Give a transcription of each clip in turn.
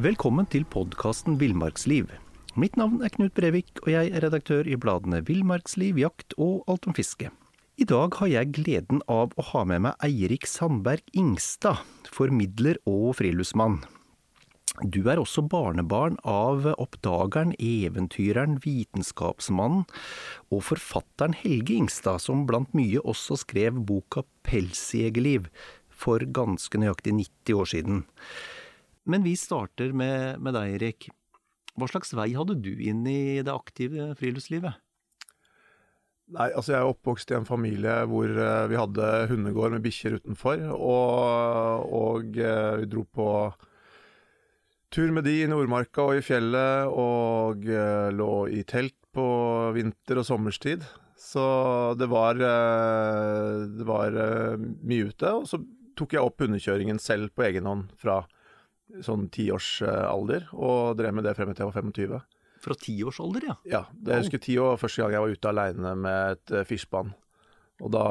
Velkommen til podkasten Villmarksliv. Mitt navn er Knut Brevik, og jeg er redaktør i bladene Villmarksliv, Jakt og Alt om fiske. I dag har jeg gleden av å ha med meg Eirik Sandberg Ingstad, formidler og friluftsmann. Du er også barnebarn av oppdageren, eventyreren, vitenskapsmannen og forfatteren Helge Ingstad, som blant mye også skrev boka Pelsjegerliv for ganske nøyaktig 90 år siden. Men vi starter med, med deg, Erik. Hva slags vei hadde du inn i det aktive friluftslivet? Nei, altså Jeg er oppvokst i en familie hvor uh, vi hadde hundegård med bikkjer utenfor. Og, og uh, vi dro på tur med de i Nordmarka og i fjellet, og uh, lå i telt på vinter- og sommerstid. Så det var, det var mye ute. Og så tok jeg opp hundekjøringen selv på egen hånd fra sånn tiårsalder, og drev med det frem til jeg var 25. Fra tiårsalder, ja? Ja. Det, jeg husker ti år første gang jeg var ute aleine med et fiskebånd. Og da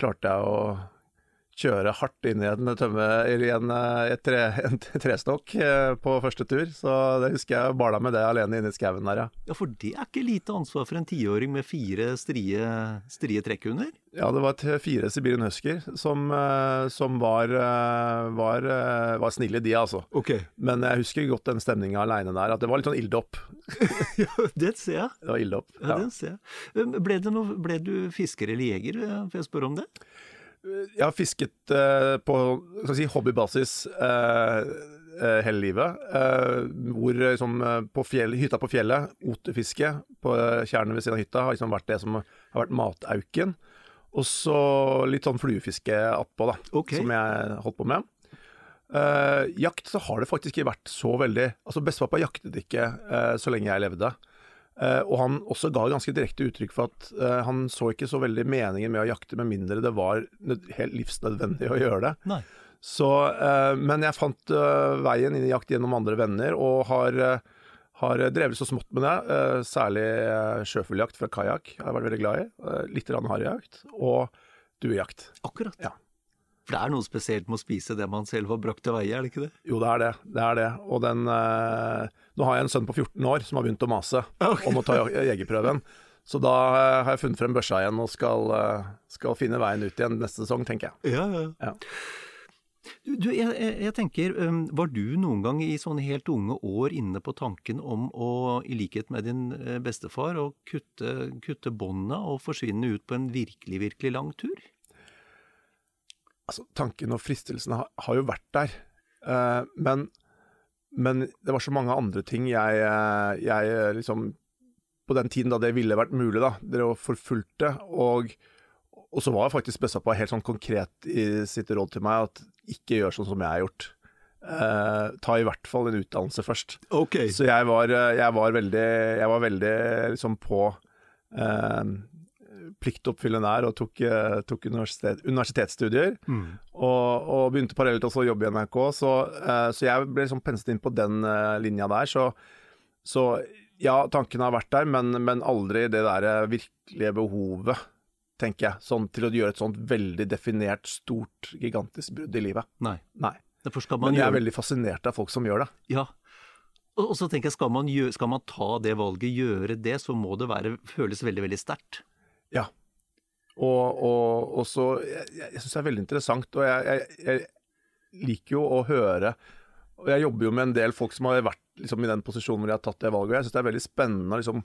klarte jeg å kjøre hardt inn i en, tømme, i en, eh, tre, en trestokk eh, på første tur. Så det husker jeg bala med det alene inne i skauen der, ja. Ja, For det er ikke lite ansvar for en tiåring med fire strie, strie trekkhunder? Ja, det var fire Sibirian Husker som, eh, som var, var, var, snille, de altså. Okay. Men jeg husker godt den stemninga aleine der, at det var litt sånn ilddåp. ja, det ser jeg. Det var ilddåp. Ja, ja, det ser jeg. Ble, noe, ble du fisker eller jeger, får jeg spørre om det? Jeg har fisket uh, på si, hobbybasis uh, uh, hele livet. hvor liksom, på fjell, hytta på fjellet, oterfiske på tjernet ved siden av hytta, har liksom vært det som har vært matauken. Og så litt sånn fluefiske attpå, da, okay. som jeg holdt på med. jakt så har det faktisk ikke vært så veldig Altså Bestefappa jaktet ikke så lenge jeg levde. Uh, og han også ga ganske direkte uttrykk for at uh, han så ikke så veldig meningen med å jakte, med mindre det var helt livsnødvendig å gjøre det. Nei. Så, uh, men jeg fant veien inn i jakt gjennom andre venner, og har, har drevet så smått med det. særlig sjøfugljakt fra kajakk har jeg vært veldig glad i. litt harejakt. Og duejakt. Akkurat. Ja. For det er noe spesielt med å spise det man selv har brakt til veie, er det ikke det? Jo, det er det. Det er det. Og den eh, Nå har jeg en sønn på 14 år som har begynt å mase okay. om å ta jegerprøven. Så da eh, har jeg funnet frem børsa igjen og skal, eh, skal, finne veien ut igjen neste sesong, tenker jeg. Ja, ja. ja. Du, jeg, jeg, tenker, um, Var du noen gang i sånne helt unge år inne på tanken om å, i likhet med din eh, bestefar, å kutte, kutte båndet og forsvinne ut på en virkelig, virkelig lang tur? Altså, tanken og fristelsen har, har, jo vært der. Uh, men, men, det var så mange andre ting jeg, eh, jeg liksom På den tiden da det ville vært mulig, da, dere forfulgte. Og, og så var jeg faktisk Bøssappa helt sånn konkret i sitt råd til meg at ikke gjør sånn som jeg har gjort. Uh, ta i hvert fall en utdannelse først. Okay. Så jeg var, jeg var, veldig, jeg var veldig liksom på uh, pliktoppfyllende er, og tok, eh, tok universitet, universitetsstudier. Mm. Og, og, begynte parallelt også å jobbe i NRK, så, uh, så jeg ble liksom penset inn på den uh, linja der. Så, så, ja, tankene har vært der, men, men aldri det der virkelige behovet, tenker jeg, sånn, til å gjøre et sånt veldig definert, stort, gigantisk brudd i livet. Nei. Nei. men jeg er veldig fascinert av folk som gjør det. Ja, og så tenker jeg, skal man, gjøre, skal man, ta det valget, gjøre det, så må det være, føles veldig, veldig sterkt. Ja. Og, og, og så Jeg, jeg syns det er veldig interessant, og jeg, jeg, jeg, liker jo å høre Og jeg jobber jo med en del folk som har vært liksom, i den posisjonen hvor de har tatt det valget. Jeg syns det er veldig spennende å liksom,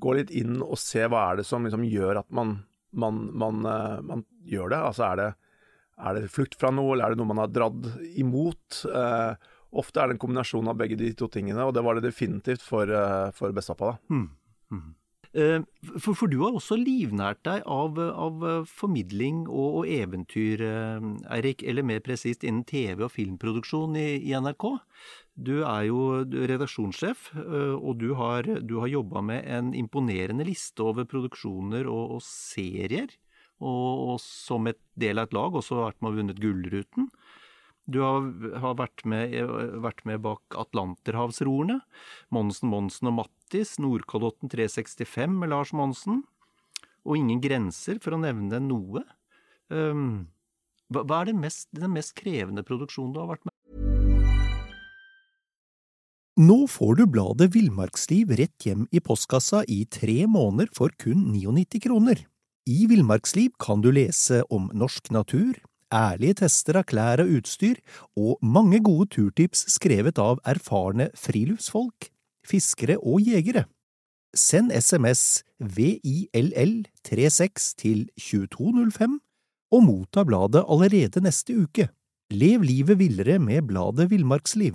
gå litt inn og se hva er det som liksom, gjør at man, man, man, uh, man gjør det. Altså er det, er det flukt fra noe, eller er det noe man har dratt imot? Uh, ofte er det en kombinasjon av begge de to tingene, og det var det definitivt for, uh, for da. Mm. Eh, for, for, du har også livnært deg av, av formidling og, og, eventyr, eh, Eirik. Eller mer presist innen TV- og filmproduksjon i, i, NRK. Du er jo redaksjonssjef, eh, og du har, du har jobba med en imponerende liste over produksjoner og, og serier. Og, og, som et del av et lag også vært med og vunnet Gullruten. Du har, har vært, med, vært, med, bak Atlanterhavsroerne. Monsen, Monsen og Mattis. Nordkalotten 365 med Lars Monsen. Og Ingen grenser, for å nevne noe. Um, hva, er den mest, den mest krevende produksjonen du har vært med Nå får du bladet Villmarksliv rett hjem i postkassa i tre måneder for kun 99 kroner. I Villmarksliv kan du lese om norsk natur, ærlige tester av klær og utstyr, og mange gode turtips skrevet av erfarne friluftsfolk, fiskere og jegere. Send SMS VILL36 til 2205 og motta bladet allerede neste uke. Lev livet villere med bladet Villmarksliv.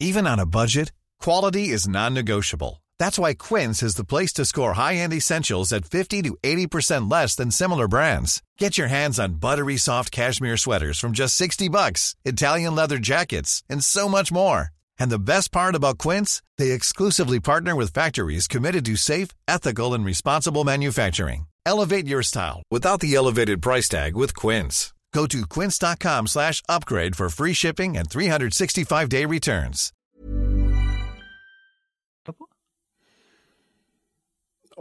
Even on a budget, quality is non-negotiable. That's why Quince is the place to score high-end essentials at 50 to 80% less than similar brands. Get your hands on buttery soft cashmere sweaters from just 60 bucks, Italian leather jackets, and so much more. And the best part about Quince, they exclusively partner with factories committed to safe, ethical, and responsible manufacturing. Elevate your style without the elevated price tag with Quince. Go to quince.com slash upgrade for free shipping and 365-day returns.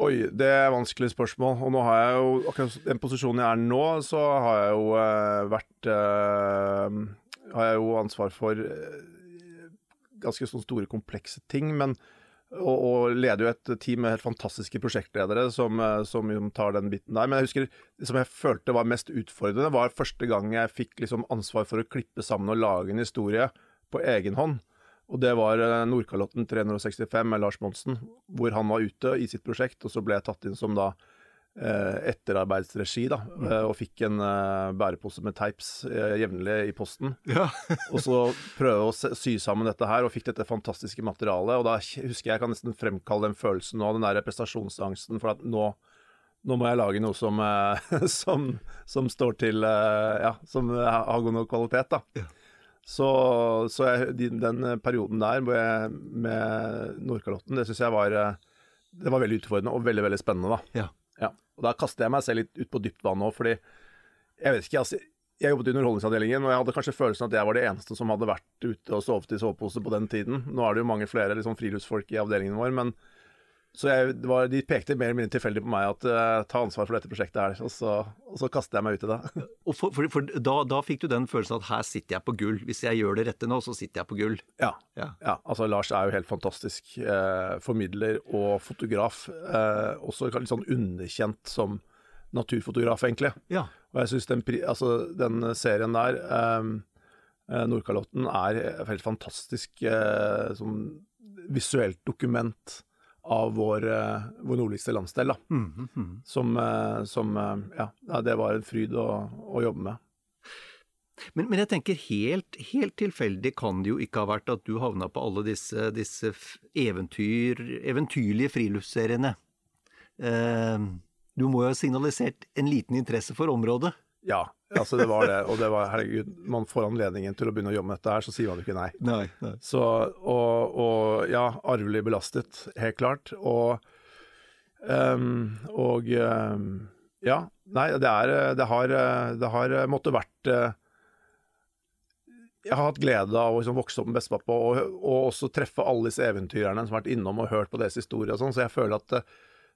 Oi, det er et vanskelig spørsmål. Og nå har jeg jo, akkurat den posisjonen jeg er nå, så har jeg jo vært eh, Har ansvar for eh, ganske sånn store, komplekse ting. Men og, og leder jo et team med helt fantastiske prosjektledere som, eh, som tar den biten der. Men jeg husker det som jeg følte var mest utfordrende, var første gang jeg fikk liksom ansvar for å klippe sammen og lage en historie på egen hånd. Og det var eh, Nordkalotten 365 med Lars Monsen, hvor han var ute i sitt prosjekt, og så ble jeg tatt inn som da etterarbeidsregi, da, eh, og fikk en eh, bærepose med teips eh, jevnlig i posten. Ja. og så prøve å sy sammen dette her, og fikk dette fantastiske materialet. Og da husker jeg jeg kan nesten fremkalle den følelsen nå, den der prestasjonsangsten for at nå nå må jeg lage noe som, eh, som, som står til eh, Ja, som har god nok kvalitet, da. Ja. Så, så jeg, de, den perioden der med Nordkalotten, det syns jeg var eh, Det var veldig utfordrende og veldig, veldig spennende, da. Ja. Og da kaster jeg meg selv litt ut på dypt vann nå, fordi jeg vet ikke, altså jeg jobbet i Underholdningsavdelingen, og jeg hadde kanskje følelsen at jeg var det eneste som hadde vært ute og sovet i sovepose på den tiden. Nå er det jo mange flere liksom, friluftsfolk i avdelingen vår, men så jeg, det var, de pekte mer eller mindre tilfeldig på meg at uh, ta ansvar for dette prosjektet her, og så, og så kastet jeg meg ut i det. Og for, for, for da, da fikk du den følelsen at her sitter jeg på gull. Hvis jeg gjør det rette nå, så sitter jeg på gull. ja. Ja. Ja, altså Lars er jo helt fantastisk eh, formidler og fotograf. Eh, også litt sånn underkjent som naturfotograf, egentlig. Ja. Og jeg syns den, altså, den serien der, ehm, eh, Nordkalotten, er et helt fantastisk eh, sånn visuelt dokument av vår, eh, vår nordligste landsdel. da. Mm, mm. Som, eh, som eh, ja, ja, det var en fryd å, å jobbe med. Men, men jeg tenker helt, helt tilfeldig kan det jo ikke ha vært at du havna på alle disse, disse eventyr, eventyrlige friluftsseriene. Eh, du må jo ha signalisert en liten interesse for området. Ja, altså det var det. Og det var, herregud, man får anledningen til å begynne å jobbe med dette her, så sier man jo ikke nei. Nei, nei. Så, og, og ja, arvelig belastet, helt klart. Og, um, og um, ja, nei, det er Det har, det har måttet vært eh, Jeg har hatt glede av å liksom vokse opp med bestepappa og, og også treffe alle disse eventyrerne som har vært innom og hørt på deres historier og sånn, så jeg føler at det,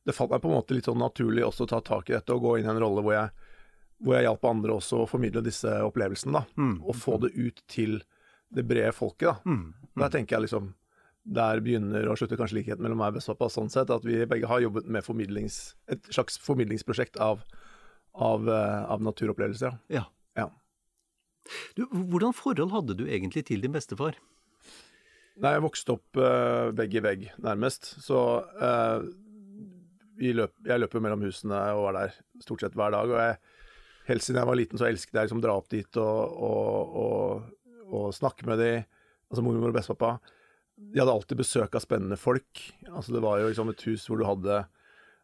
det falt meg på en måte litt sånn naturlig også å ta tak i dette og gå inn i en rolle hvor jeg, hvor jeg hjalp andre også å formidle disse opplevelsene, da. Mm. Og få det ut til det brede folket, da. Mm. Der tenker jeg liksom Der begynner og slutter kanskje likheten mellom meg og bestepappa sånn sett, at vi begge har jobbet med et slags formidlingsprosjekt av, av, eh, av naturopplevelser. Ja. Ja. Du, hvordan forhold hadde du egentlig til din bestefar? Nei, jeg vokste opp uh, vegg i vegg, nærmest. Så uh, vi løp, jeg løper mellom husene og er der stort sett hver dag. Og jeg, helt siden jeg var liten, så elsket jeg liksom dra opp dit og, og, og, og snakke med de, altså mormor og bestepappa. De hadde alltid besøk av spennende folk. Altså Det var jo liksom et hus hvor du hadde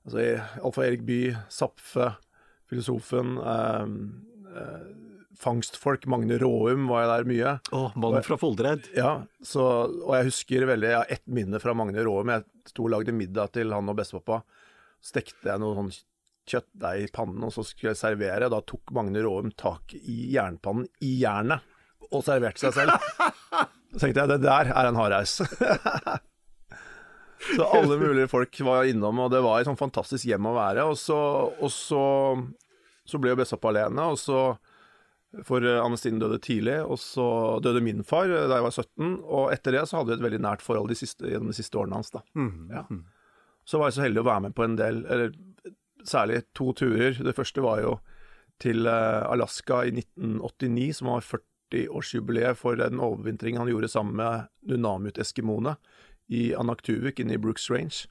altså, Alfa og Erik Bye, Zapfe, filosofen, eh, eh, fangstfolk. Magne Råum var jeg der mye. Å, mannen fra Foldereid. Ja, så, og jeg husker veldig Jeg har ett minne fra Magne Råum. Jeg sto og lagde middag til han og bestepappa. Stekte jeg noen sånn kjøttdeig i pannen, og så skulle jeg servere. Da tok Magne Råum tak i jernpannen i jernet og serverte seg selv. Så tenkte jeg det der er en hardhaus. så alle mulige folk var innom, og det var et sånn fantastisk hjem å være. Og så, og så, så ble jo bestepappa alene, og så For Anne døde tidlig, og så døde min far da jeg var 17. Og etter det så hadde vi et veldig nært forhold de siste, gjennom de siste årene hans. da. Mhm. Ja. Så var jeg så heldig å være med på en del, eller særlig to turer. Det første var jo til eh, Alaska i 1989, som var 40-årsjubileet for den overvintringen han gjorde sammen med Nunamut-eskimoene i Anaktuvik inne i Brooks Range.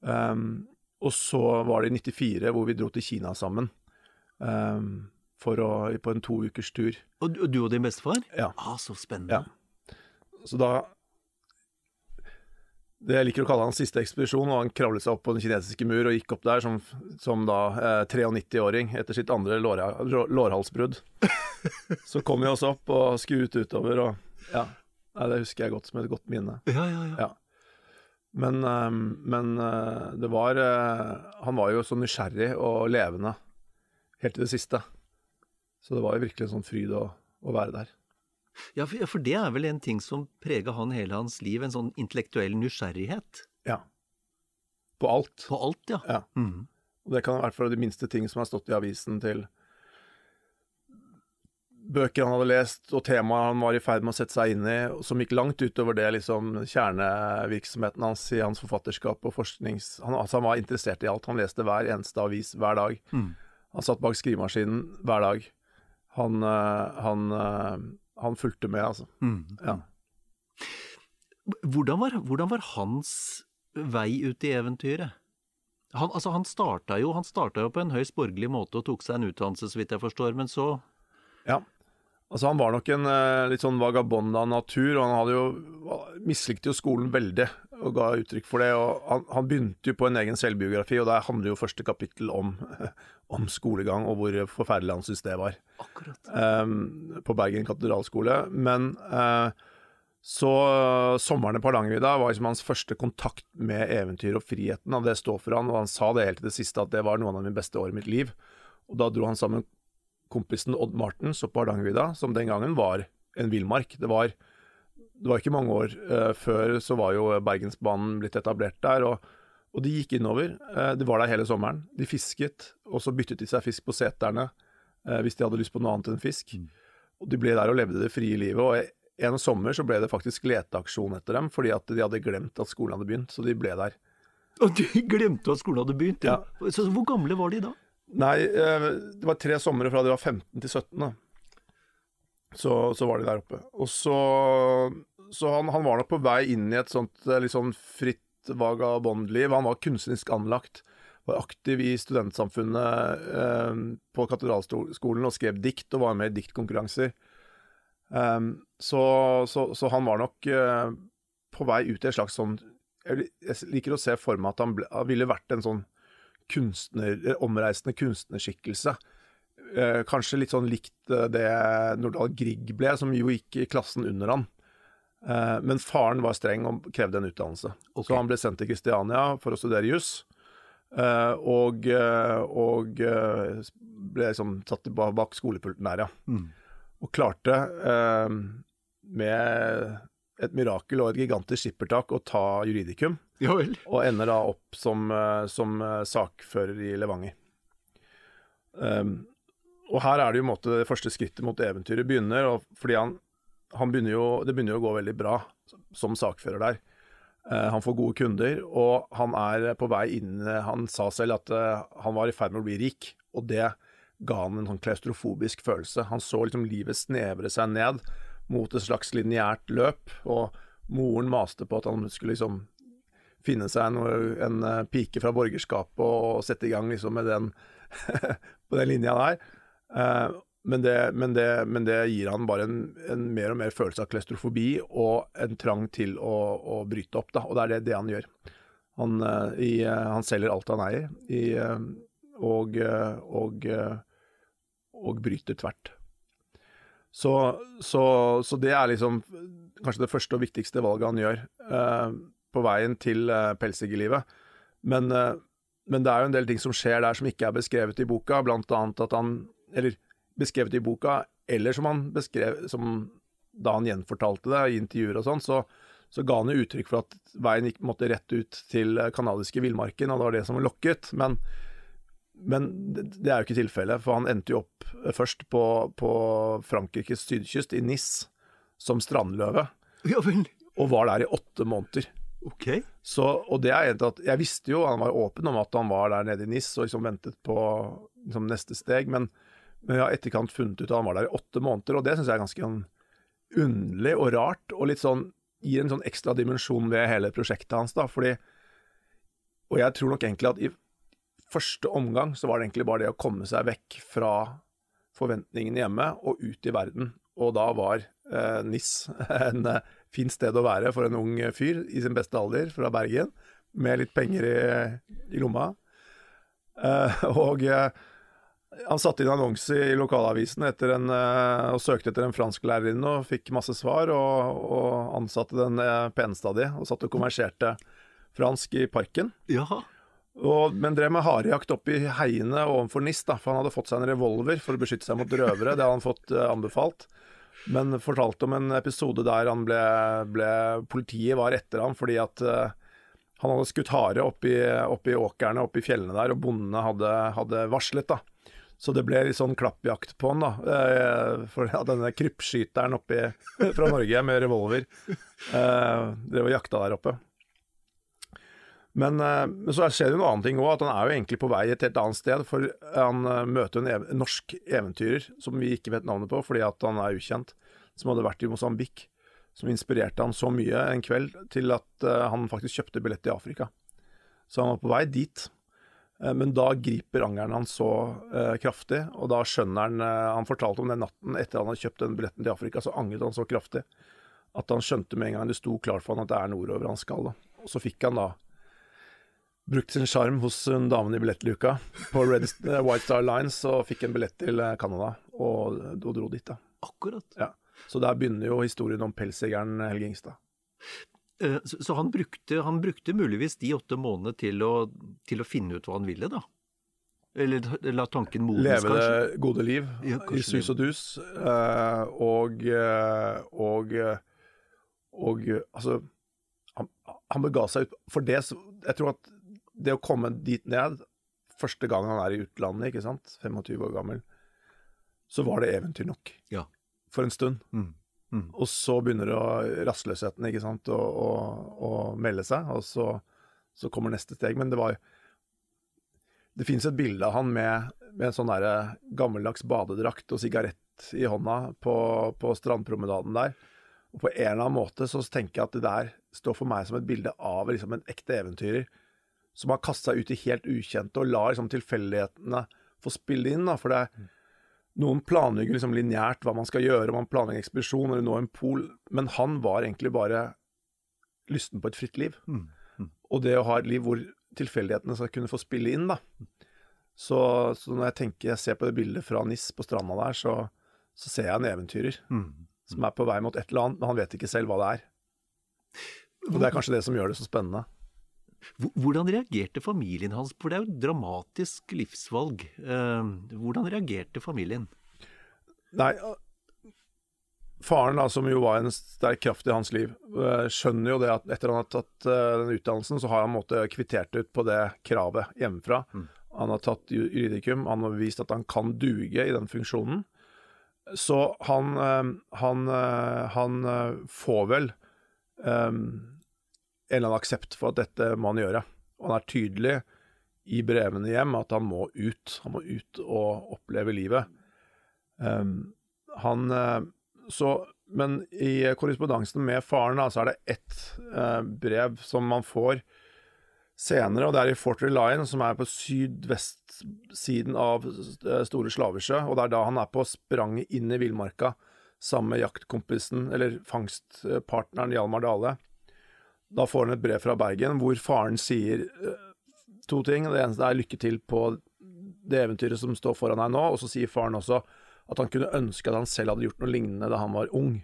Um, og så var det i 94 hvor vi dro til Kina sammen. Um, for å, på en to ukers tur. Og du, du og din bestefar? Ja. Ah, så spennende. Ja. Så da Det jeg liker å kalle hans siste ekspedisjon, og han kravlet seg opp på den kinesiske mur og gikk opp der som, som da eh, 93-åring etter sitt andre lår, lårhalsbrudd. Så kom vi oss opp og skuet utover og Ja. Nei, det husker jeg godt som et godt minne. Ja, ja, ja. Ja. Men, eh, men eh, det var eh, Han var jo så nysgjerrig og levende helt til det siste. Så det var jo virkelig en sånn fryd å, å være der. Ja, for, ja, for det er vel en ting som prega han hele hans liv, en sånn intellektuell nysgjerrighet Ja. På alt. på alt, ja. Ja. Mm. Og det kan være for fra de minste ting som har stått i avisen, til bøker han hadde lest, og temaer han var i ferd med å sette seg inn i, som gikk langt utover det liksom kjernevirksomheten hans i hans forfatterskap og forsknings... Han, altså, han var interessert i alt. Han leste hver eneste avis hver dag. Mm. Han satt bak skrivemaskinen hver dag. Han, øh, han, øh, han fulgte med, altså. Mm. Ja. Hvordan var, hvordan var hans vei ut i eventyret? Han, altså, han starta jo, han starta jo på en høyst borgerlig måte og tok seg en utdannelse, så vidt jeg forstår, men så Ja. Altså, han var nok en eh, litt sånn vagabond av natur, og han hadde jo mislikte jo skolen veldig og ga uttrykk for det. og Han, han begynte jo på en egen selvbiografi, og der handler jo første kapittel om, om skolegang og hvor forferdelig han syntes det var. Akkurat. eh, på Bergen katedralskole. Men eh, så sommeren på Hardangervidda var liksom hans første kontakt med eventyr og friheten. Og det står for han, og han sa det helt til det siste, at det var noen av mine beste år i mitt liv. Og da dro han sammen kompisen Odd Martens opp på Hardangervidda, som den gangen var en villmark. Det var, det var ikke mange år uh, før så var jo Bergensbanen blitt etablert der. og og de gikk innover. Eh, De var der hele sommeren. De fisket, og så byttet de seg fisk på seterne eh, hvis de hadde lyst på noe annet enn fisk. Og de ble der og levde det frie livet. Og en sommer så ble det faktisk leteaksjon etter dem, fordi at de hadde glemt at skolen hadde begynt, så de ble der. Og de glemte at skolen hadde begynt? Ja. Så hvor gamle var de da? Nei, eh, det var tre somre fra de var 15 til 17, da. Så, så var de der oppe. Og så Så han, han var nok på vei inn i et sånt litt sånn fritt vagabondliv. Han var kunstnerisk anlagt. Var aktiv i studentsamfunnet eh, på katedralskolen og skrev dikt og var med i diktkonkurranser. Um, så, så, så han var nok eh, på vei ut i en slags sånn Jeg liker å se for meg at han, ble, han ville vært en sånn kunstner, eh, omreisende kunstnerskikkelse. Eh, kanskje litt sånn likt eh, det Nordahl Grieg ble, som jo gikk i klassen under han. Eh, men faren var streng og krevde en utdannelse. Okay. Så han ble sendt til Kristiania for å studere juss. eh, og eh, og ble liksom satt bak skolepulten der, ja. Mm. Og klarte, eh, med et mirakel og et gigantisk skippertak, å ta juridikum. Ja vel. Og ender da opp som, som sakfører i Levanger. Um, og her er det jo måte det første skrittet mot eventyret begynner, fordi han begynner jo, det begynner jo å gå veldig bra som sakfører der. Eh, han får gode kunder, og han er på vei inn Han sa selv at eh, han var i ferd med å bli rik, og det ga han en sånn klaustrofobisk følelse. Han så liksom livet snevre seg ned mot et slags lineært løp, og moren maste på at han skulle liksom finne seg en, en eh, pike fra borgerskapet og, sette i gang liksom med den på den linja der. Men, det, men, det, men det gir han bare en, en mer og mer følelse av klaustrofobi og en trang til å, å bryte opp, da. Og det er det, det han gjør. Han, eh, i, eh, han selger alt han eier, i, eh, og, og, og bryter tvert. Så, så, så det er liksom kanskje det første og viktigste valget han gjør eh, på veien til eh, pelsdyrlivet. Men, eh, men det er jo en del ting som skjer der som ikke er beskrevet i boka, blant annet at han Eller beskrevet i boka, eller som han beskrev som da han gjenfortalte det i intervjuer og sånn, så, så ga han jo uttrykk for at veien gikk måtte rett ut til eh, kanadiske villmarken, og det var det som var lokket. Men, men det, er jo ikke tilfellet, for han endte jo opp eh, først på, på Frankrikes sydkyst, i Nis, som strandløve, Ja vel. og var der i åtte måneder. Ok. Så, og det er egentlig at Jeg visste jo, han var åpen om at han var der nede i NIS og liksom ventet på liksom, neste steg, men, men jeg har etterkant funnet ut at han var der i åtte måneder, og det syns jeg er ganske sånn underlig og rart, og litt sånn gir en sånn ekstra dimensjon ved hele prosjektet hans, da, fordi Og jeg tror nok egentlig at i første omgang så var det egentlig bare det å komme seg vekk fra forventningene hjemme og ut i verden, og da var eh, NIS en eh, fint sted å være for en ung fyr i sin beste alder fra Bergen, med litt penger i, i lomma. Eh, og eh, han satte inn annonse i lokalavisen en, eh, og søkte etter en fransklærerinne og fikk masse svar, og, og ansatte den eh, peneste av de, og satt og konverserte fransk i parken. Jaha. Og, men drev med harejakt oppe i heiene ovenfor NIS, da, for han hadde fått seg en revolver for å beskytte seg mot røvere. Det hadde han fått eh, anbefalt. Men fortalte om en episode der han ble, ble Politiet var etter ham fordi at han hadde skutt hare oppi, oppi åkrene oppi fjellene der, og bondene hadde, hadde varslet, da. Så det ble litt sånn klappjakt på han, da. Eh, for ja, denne krypskyteren oppi fra Norge med revolver eh, drev og jakta der oppe. Men, eh, men så skjer det en annen ting òg, at han er jo egentlig på vei et helt annet sted. For han eh, møter en, ev norsk eventyrer som vi ikke vet navnet på fordi at han er ukjent, som hadde vært i Mosambik. Som inspirerte han så mye en kveld til at uh, han faktisk kjøpte billett til Afrika. Så han var på vei dit. Uh, men da griper angeren han så uh, kraftig, og da skjønner han Han fortalte om den natten etter han hadde kjøpt den billetten til Afrika, så angret han så kraftig at han skjønte med en gang det sto klart for han at det er nordover han skal. Da. Og så fikk han da brukt sin sjarm hos hun damen i billettluka på Red, White Star Lines og fikk en billett til Canada, og, og dro dit, da. Akkurat. Ja. Så der begynner jo historien om pelsjegeren Helge Ingstad. Eh, Så, han, brukte, han brukte muligvis de åtte månedene til å, til å finne ut hva han ville, da? Eller la tanken modnes, Leve kanskje? det gode liv Ja, i sus og dus. eh, og, eh, og, og altså han, han bega seg ut For det Jeg tror at det å komme dit ned første gang han er i utlandet, ikke sant, 25 år gammel, så var det eventyr nok. Ja. For en stund. Mm. Mm. Og så begynner å, rastløsheten ikke sant, å, å, å melde seg, og så, så kommer neste steg. Men det var Det fins et bilde av han med, med en sånn der gammeldags badedrakt og sigarett i hånda på, på strandpromenaden der. Og på en eller annen måte så tenker jeg at det der står for meg som et bilde av liksom en ekte eventyrer som har kastet seg ut i helt ukjente og lar liksom tilfeldighetene få spille inn. da, for det er noen planlegger liksom lineært hva man skal gjøre, man planlegger ekspedisjon eller nå en pol, men han var egentlig bare lysten på et fritt liv. Mm. Mm. Og det å ha et liv hvor tilfeldighetene skal kunne få spille inn, da. Så, så når jeg tenker, jeg ser på det bildet fra NIS på stranda der, så, så ser jeg en eventyrer Mm. som er på vei mot et eller annet, men han vet ikke selv hva det er. Og det er kanskje det som gjør det så spennende. Hvor- Hvordan reagerte familien hans? For det er jo et dramatisk livsvalg. Eh, Hvordan reagerte familien? Nei, faren da, som jo var en sterk kraft i hans liv, eh, skjønner jo det at etter han har tatt eh, den utdannelsen, så har han måtte kvittert ut på det kravet hjemmefra. Han har tatt juridikum, han har bevist at han kan duge i den funksjonen. Så han, eh, han, eh, han eh, får vel eh, en eller annen aksept for at dette må han gjøre. Og han er tydelig i brevene hjem at han må ut. Han må ut og oppleve livet. Um, han eh, Så Men i korrespondansen med faren da, så er det ett uh, brev som man får senere, og det er i Fort Line, som er på sydvestsiden av eh, Store Slavesjø. Og det er da han er på spranget inn i villmarka sammen med jaktkompisen, eller fangstpartneren Hjalmar Dale. Da får han et brev fra Bergen hvor faren sier eh, to ting. Det eneste er lykke til på det eventyret som står foran deg nå, og så sier faren også at han kunne ønske at han selv hadde gjort noe lignende da han var ung.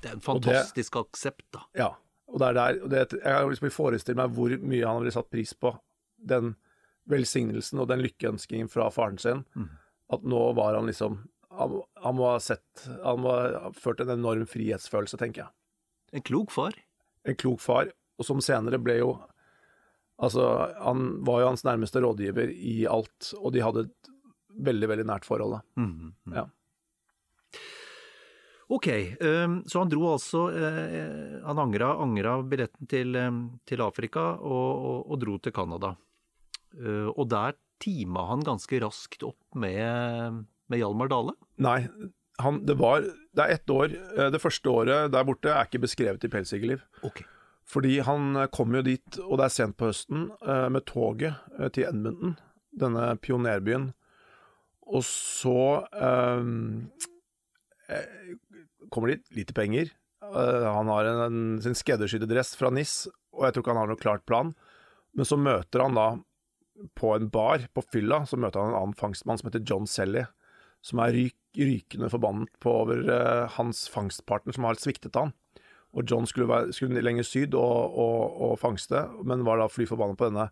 Det er en fantastisk det- aksept, da. Ja, og det er der og det, Jeg kan liksom forestille meg hvor mye han ville satt pris på den velsignelsen og den lykkeønskingen fra faren sin. At nå var han liksom Han, han må ha sett Han må ha ført en enorm frihetsfølelse, tenker jeg. En klok far. En klok far, og som senere ble jo Altså, han var jo hans nærmeste rådgiver i alt, og de hadde et veldig, veldig nært forhold. da. Mm, mm. Ja. Ok, ehm, så han dro altså eh, Han angra, angra billetten til, ehm, til Afrika og, og, og dro til Canada. Eh, og der tima han ganske raskt opp med, med Hjalmar Dale. Nei, han, det var Det er ett år. eh, Det første året der borte er ikke beskrevet i Pelsjegerliv. Okay. Fordi han eh, kom jo dit, og det er sent på høsten, eh, med toget til Edmonton, denne pionerbyen. Og så eh, kommer dit, lite penger. Han har en, en, sin skreddersydde dress fra NIS, og jeg tror ikke han har noe klart plan. Men så møter han da, på en bar på fylla, så møter han en annen fangstmann som heter John Selly, som er ryk, rykende forbannet på over uh, hans fangstpartner som har sviktet han. Og John skulle, være, skulle lenger syd og, og, og fangste, men var da fly forbannet på denne,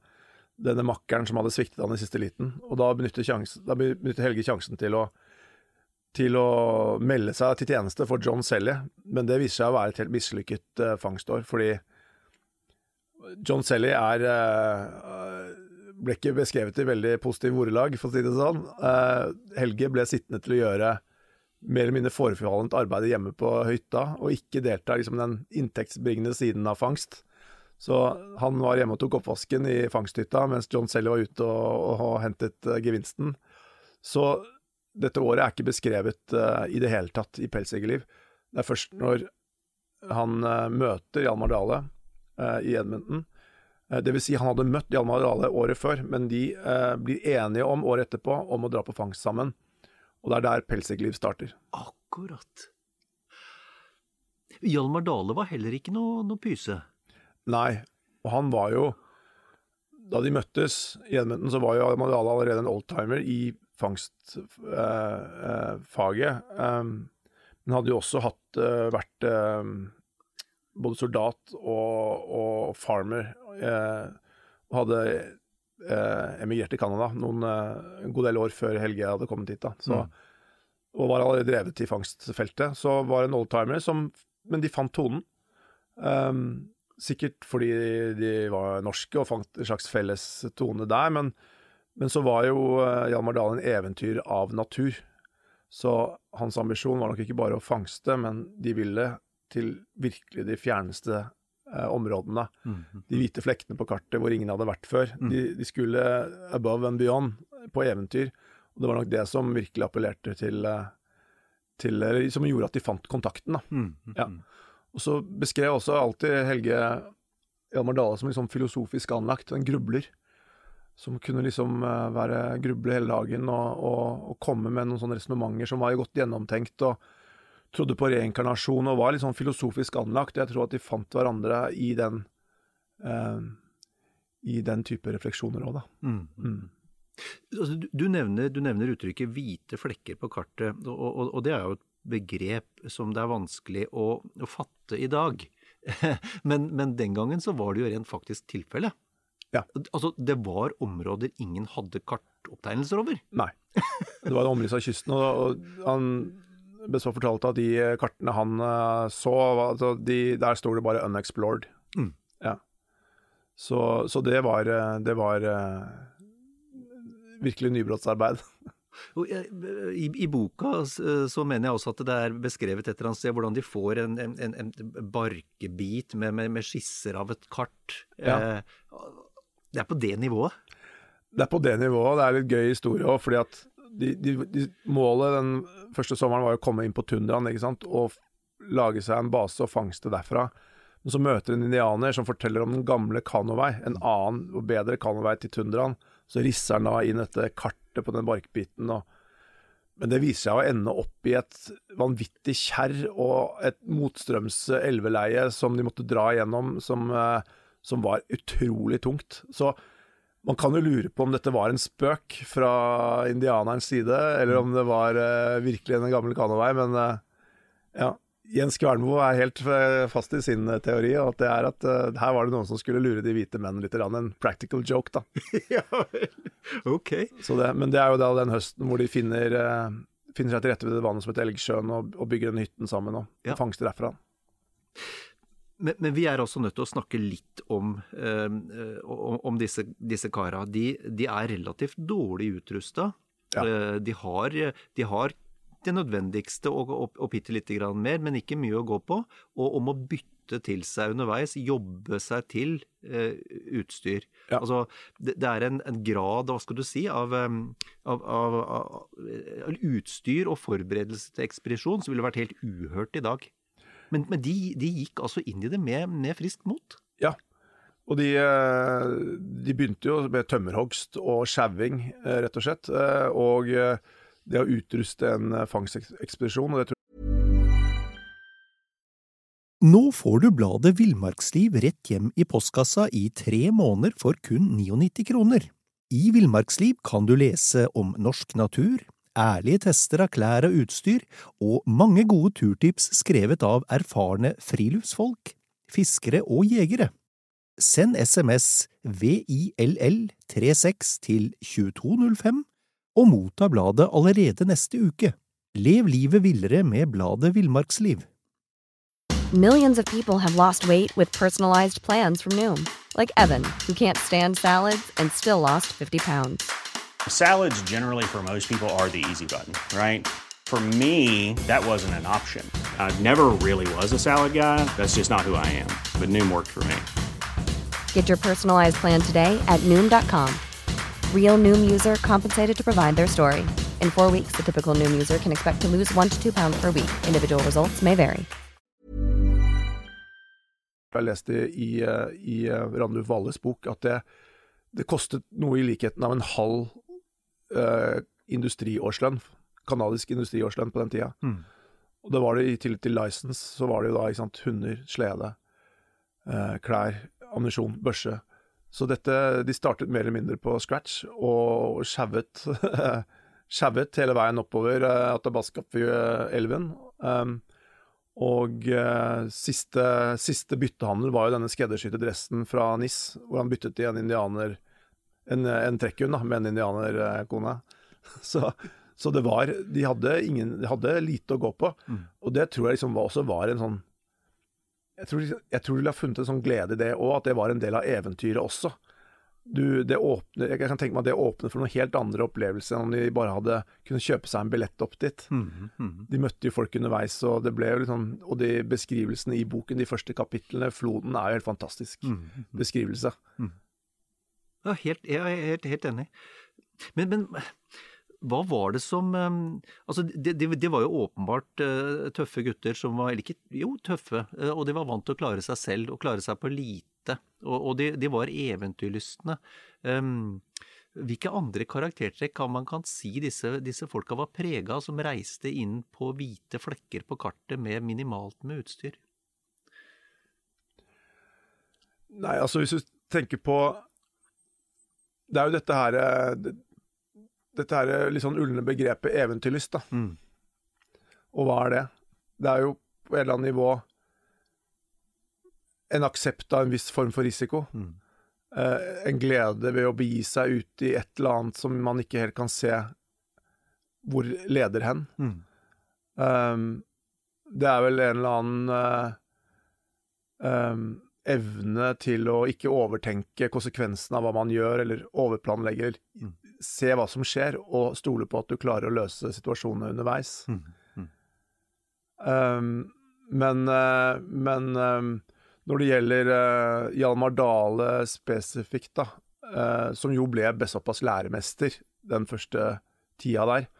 denne makkeren som hadde sviktet han i siste liten. Og da benytter, sjans, da benytter Helge sjansen til å, til å melde seg til tjeneste for John Selly, men det viser seg å være et helt mislykket uh, fangstår, fordi John Selly er eh, ble ikke beskrevet i veldig positiv ordelag, for å si det sånn. Eh, Helge ble sittende til å gjøre mer eller mindre forefallent arbeid hjemme på hytta, og ikke delta liksom, den inntektsbringende siden av fangst. Så han var hjemme og tok oppvasken i fangsthytta, mens John Selly var ute og, og hentet uh, gevinsten. Så dette året er ikke beskrevet uh, i det hele tatt i Pelsjegerliv. Det er først når han uh, møter Hjalmar Dale i Edmonton. Eh, det vil si, han hadde møtt Hjalmar Dale året før, men de eh, blir enige om året etterpå om å dra på fangst sammen. Og det er der Pelsegliv starter. Akkurat. Hjalmar Dale var heller ikke noe, noe pyse. Nei, og han var jo Da de møttes i Edmonton, så var jo Hjalmar Dale allerede en oldtimer i fangstfaget. um, men hadde jo også hatt, eh, vært eh, både soldat og, og farmer. eh, hadde eh, emigrert til Canada noen, eh, god del år før Helge hadde kommet hit. da. Så, Og var allerede drevet i fangstfeltet. Så var en oldtimer som Men de fant tonen. Um, sikkert fordi de var norske og fant en slags felles tone der, men, men så var jo eh, Hjalmar Dahl en eventyr av natur. Så hans ambisjon var nok ikke bare å fangste, men de ville til virkelig de fjerneste eh, områdene. Mhm. De hvite flekkene på kartet hvor ingen hadde vært før. De, de skulle above and beyond, på eventyr. Og det var nok det som virkelig appellerte til, eh, til Som gjorde at de fant kontakten. da. Mhm. Ja. Og så beskrev også alltid Helge Hjalmar Dale som liksom filosofisk anlagt, en grubler. Som kunne liksom eh, være gruble hele dagen og, og, og komme med noen sånne resonnementer som var godt gjennomtenkt, og trodde på reinkarnasjon og var litt sånn filosofisk anlagt. Jeg tror at de fant hverandre i den eh, i den type refleksjoner òg, da. Mm. Mm. Altså, du, du, nevner, du nevner uttrykket 'hvite flekker på kartet', og, og, og det er jo et begrep som det er vanskelig å, å fatte i dag. men, men den gangen så var det jo rent faktisk tilfelle. Ja. Altså, det var områder ingen hadde kartopptegnelser over. Nei. Det var et omriss av kysten, og, og han Besvar fortalte at de kartene han eh, så, altså de, der sto det bare 'unexplored'. Mm. Ja. Så, så det var, eh, det var eh, virkelig nybrottsarbeid. I, I boka så mener jeg også at det er beskrevet et eller annet sted hvordan de får en, en, en, en barkebit med, med, med skisser av et kart. Ja. Eh, det er på det nivået. Det er på det nivået. Det er litt gøy historie òg, fordi at de, de, de, målet den første sommeren var å komme inn på tundraen og lage seg en base og fangste derfra. Men så møter en indianer som forteller om den gamle kanovei, en annen og bedre kanovei til tundraen. Så risser han da inn dette kartet på den barkbiten. Og, men det viser seg å ende opp i et vanvittig kjerr og et motstrøms elveleie som de måtte dra igjennom, som, eh, som var utrolig tungt. Så man kan jo lure på om dette var en spøk fra indianerens side, eller om det var uh, virkelig en gammel kanovei, men uh, ja. Jens Kvernmo er helt eh, fast i sin teori, og at det er at uh, her var det noen som skulle lure de hvite menn litt. Rann, En practical joke, da. ja vel. Ok. Så det, men det er jo da den høsten hvor de finner, finner seg til rette ved det vannet som heter Elgsjøen, og, og bygger den hytten sammen og, Ja. og fangster derfra. Men, men, vi er også nødt til å snakke litt om, om, om disse, disse kara. De, de, er relativt dårlig utrusta. Ja. Uh, de, har, de har det nødvendigste og, og, og bitte lite grann mer, men ikke mye å gå på. Og om å bytte til seg underveis, jobbe seg til eh, utstyr. Ja. Altså, det, det, er en, en, grad, hva skal du si, av, av, av, av utstyr og forberedelse til ekspedisjon som ville vært helt uhørt i dag. Men, men de, de, gikk altså inn i det med, med friskt mot? Ja. Og de, eh, de, begynte jo med tømmerhogst og sjauing, eh, rett og slett. Eh, og det å utruste en fangstekspedisjon. og det tror nå får du bladet Villmarksliv rett hjem i postkassa i tre måneder for kun 99 kroner. I Villmarksliv kan du lese om norsk natur, ærlige tester av klær og utstyr, og mange gode turtips skrevet av erfarne friluftsfolk, fiskere og jegere. Send SMS VILL36 til 2205 og motta bladet allerede neste uke. Lev livet villere med bladet Villmarksliv. Millions of people have lost weight with personalized plans from Noom, like Evan, who can't stand salads and still lost 50 pounds. Salads, generally, for most people, are the easy button, right? For me, that wasn't an option. I never really was a salad guy. That's just not who I am. But Noom worked for me. Get your personalized plan today at Noom.com. Real Noom user compensated to provide their story. In four weeks, the typical Noom user can expect to lose one to two pounds per week. Individual results may vary. Jeg leste i, eh, i eh, Randulf Valles bok at det, det kostet noe i likheten av en halv uh, industriårslønn, kanadisk industriårslønn på den tida. Mm. Og det var det i tillegg til license, så var det jo da ikke sant, hunder, slede, uh, klær, ammunisjon, børse. Så dette De startet mer eller mindre på scratch og sjauet sjauet hele veien oppover uh, Athabasca-elven. Um, og uh, siste, siste byttehandel var jo denne skreddersydde dressen fra NIS, hvor han byttet i en indianer en, en trekkhund med en indianerkone. Så, så, det var de hadde, ingen, de hadde lite å gå på. Mm. Og det tror jeg liksom var, også var en sånn Jeg tror, jeg tror de har funnet en sånn glede i det òg, at det var en del av eventyret også. Du, det åpner, jeg kan tenke meg at det åpner for noen helt andre opplevelser enn om de bare hadde kunnet kjøpe seg en billett opp dit. Mm, mm. De møtte jo folk underveis, og det ble liksom, og de beskrivelsene i boken, de første kapitlene, 'Floden', er jo helt fantastisk mm, beskrivelse. Ja, helt, jeg er helt, helt enig. Men, men, hva var det som ehm, Altså, det, de, de var jo åpenbart uh, tøffe gutter som var Eller ikke Jo, tøffe. Uh, og de var vant til å klare seg selv, og klare seg på lite. Og, og de, de, var eventyrlystne. Um, hvilke andre karaktertrekk kan man kan si disse, disse folka var prega som reiste inn på hvite flekker på kartet med minimalt med utstyr? Nei, altså hvis du tenker på det er jo dette her eh, Dette her eh, litt sånn ulne begrepet eventyrlyst, da. Mm. Og hva er det? Det er jo på et eller annet nivå en aksept av en viss form for risiko. Mm. Uh, en glede ved å begi seg ut i et eller annet som man ikke helt kan se hvor leder hen. Mm. Um, det er vel en eller annen uh, um, evne til å ikke overtenke konsekvensene av hva man gjør, eller overplanlegge, mm. se hva som skjer, og stole på at du klarer å løse situasjonene underveis. Mm. Mm. Um, men, uh, men um, når det gjelder uh, Hjalmar Dale spesifikt, da, uh, som jo ble såpass læremester den første tida der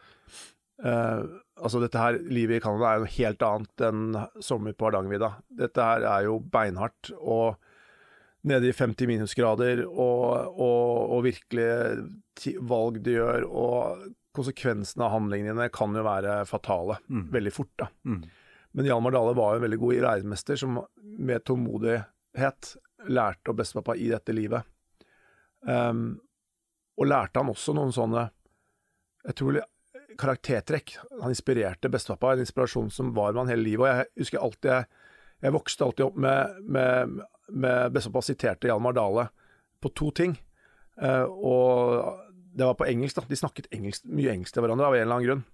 Altså, dette her, livet i Canada er jo helt annet enn sommer på Hardangervidda. Dette her er jo beinhardt og nede i 50 minusgrader, og, og, og virkelig valg du gjør, og konsekvensene av handlingene dine kan jo være fatale mm. veldig fort. da. Mm. Men Hjalmar Dale var jo en veldig god læremester som med tålmodighet lærte å bestepappa i dette livet. Um, og lærte han også noen sånne Jeg tror karaktertrekk. Han inspirerte bestepappa, en inspirasjon som var med han hele livet. Og jeg husker alltid jeg, jeg vokste alltid opp med, med, med bestepappa siterte Hjalmar Dale på to ting. Uh, og det var på engelsk, da. De snakket engelsk, mye engelsk til hverandre av en eller annen grunn.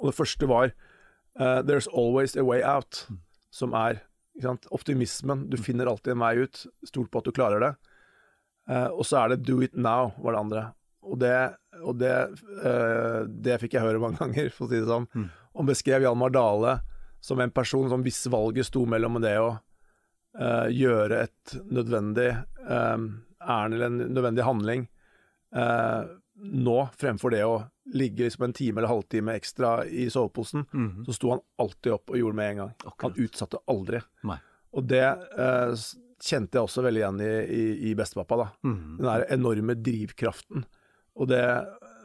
Og det første var uh, 'There's always a way out', som er sant? Optimismen. Du finner alltid en vei ut. Stol på at du klarer det. Uh, og så er det 'do it now', var det andre. Og det, og det, eh, det fikk jeg høre mange ganger, for å si det sånn. Mm. Og beskrev Hjalmar Dale som en person som hvis valget sto mellom det å eh, gjøre et nødvendig eh, ærend eller en nødvendig handling eh, nå, fremfor det å ligge liksom en time eller halvtime ekstra i soveposen, Mhm. så sto han alltid opp og gjorde det med en gang. Akkurat. Han utsatte aldri. Nei. Og det kjente jeg også veldig igjen i, i, i bestepappa. da. -hmm. Den der enorme drivkraften. Og det,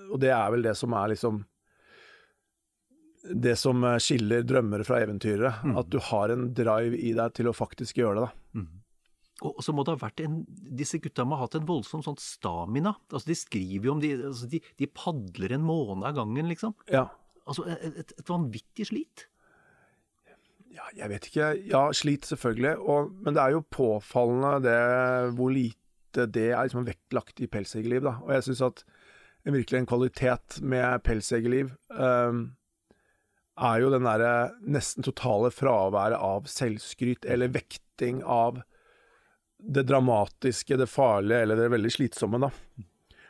og det er vel det som er liksom Det som eh, skiller drømmere fra eventyrere. Mm. At du har en drive i deg til å faktisk gjøre det. da. Mm. Og så må det ha vært en Disse gutta må ha hatt en voldsom sånn stamina. Altså, de skriver jo om de altså, de, de padler en måned av gangen, liksom. Ja. Altså, et, et, vanvittig slit. ja, jeg vet ikke. Ja, slit selvfølgelig. Og, men det er jo påfallende det hvor lite det er liksom vektlagt i pelsjegerliv. Og jeg syns at virkelig en kvalitet med pelsjegerliv ehm, er jo den derre nesten totale fraværet av selvskryt, eller vekting av det dramatiske, det farlige eller det veldig slitsomme, da.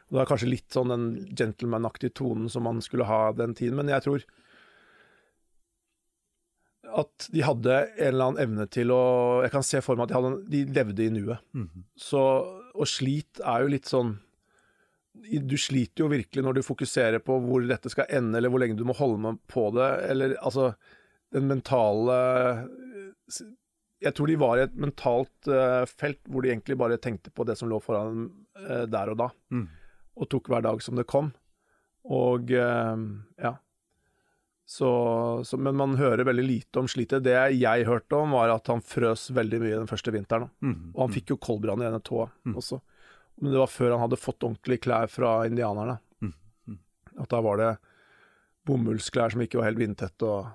Det er kanskje litt sånn den gentleman-aktige tonen som man skulle ha den tiden, men jeg tror at de hadde en eller annen evne til å Jeg kan se for meg at de, hadde, de levde i nuet. Mhm. Så Og slit er jo litt sånn Du sliter jo virkelig når du fokuserer på hvor dette skal ende, eller hvor lenge du må holde med på det, eller altså Den mentale Jeg tror de var i et mentalt uh, felt hvor de egentlig bare tenkte på det som lå foran dem eh, der og da, Mm. og tok hver dag som det kom. Og uh, ja. Så, så, men man hører veldig lite om slitet. Det jeg hørte om, var at han frøs veldig mye den første vinteren. Mhm. Og han fikk jo koldbrann i ene tåa Mm. også. Men det var før han hadde fått ordentlige klær fra indianerne. Mm. Mm. At da var det bomullsklær som ikke var helt vindtette og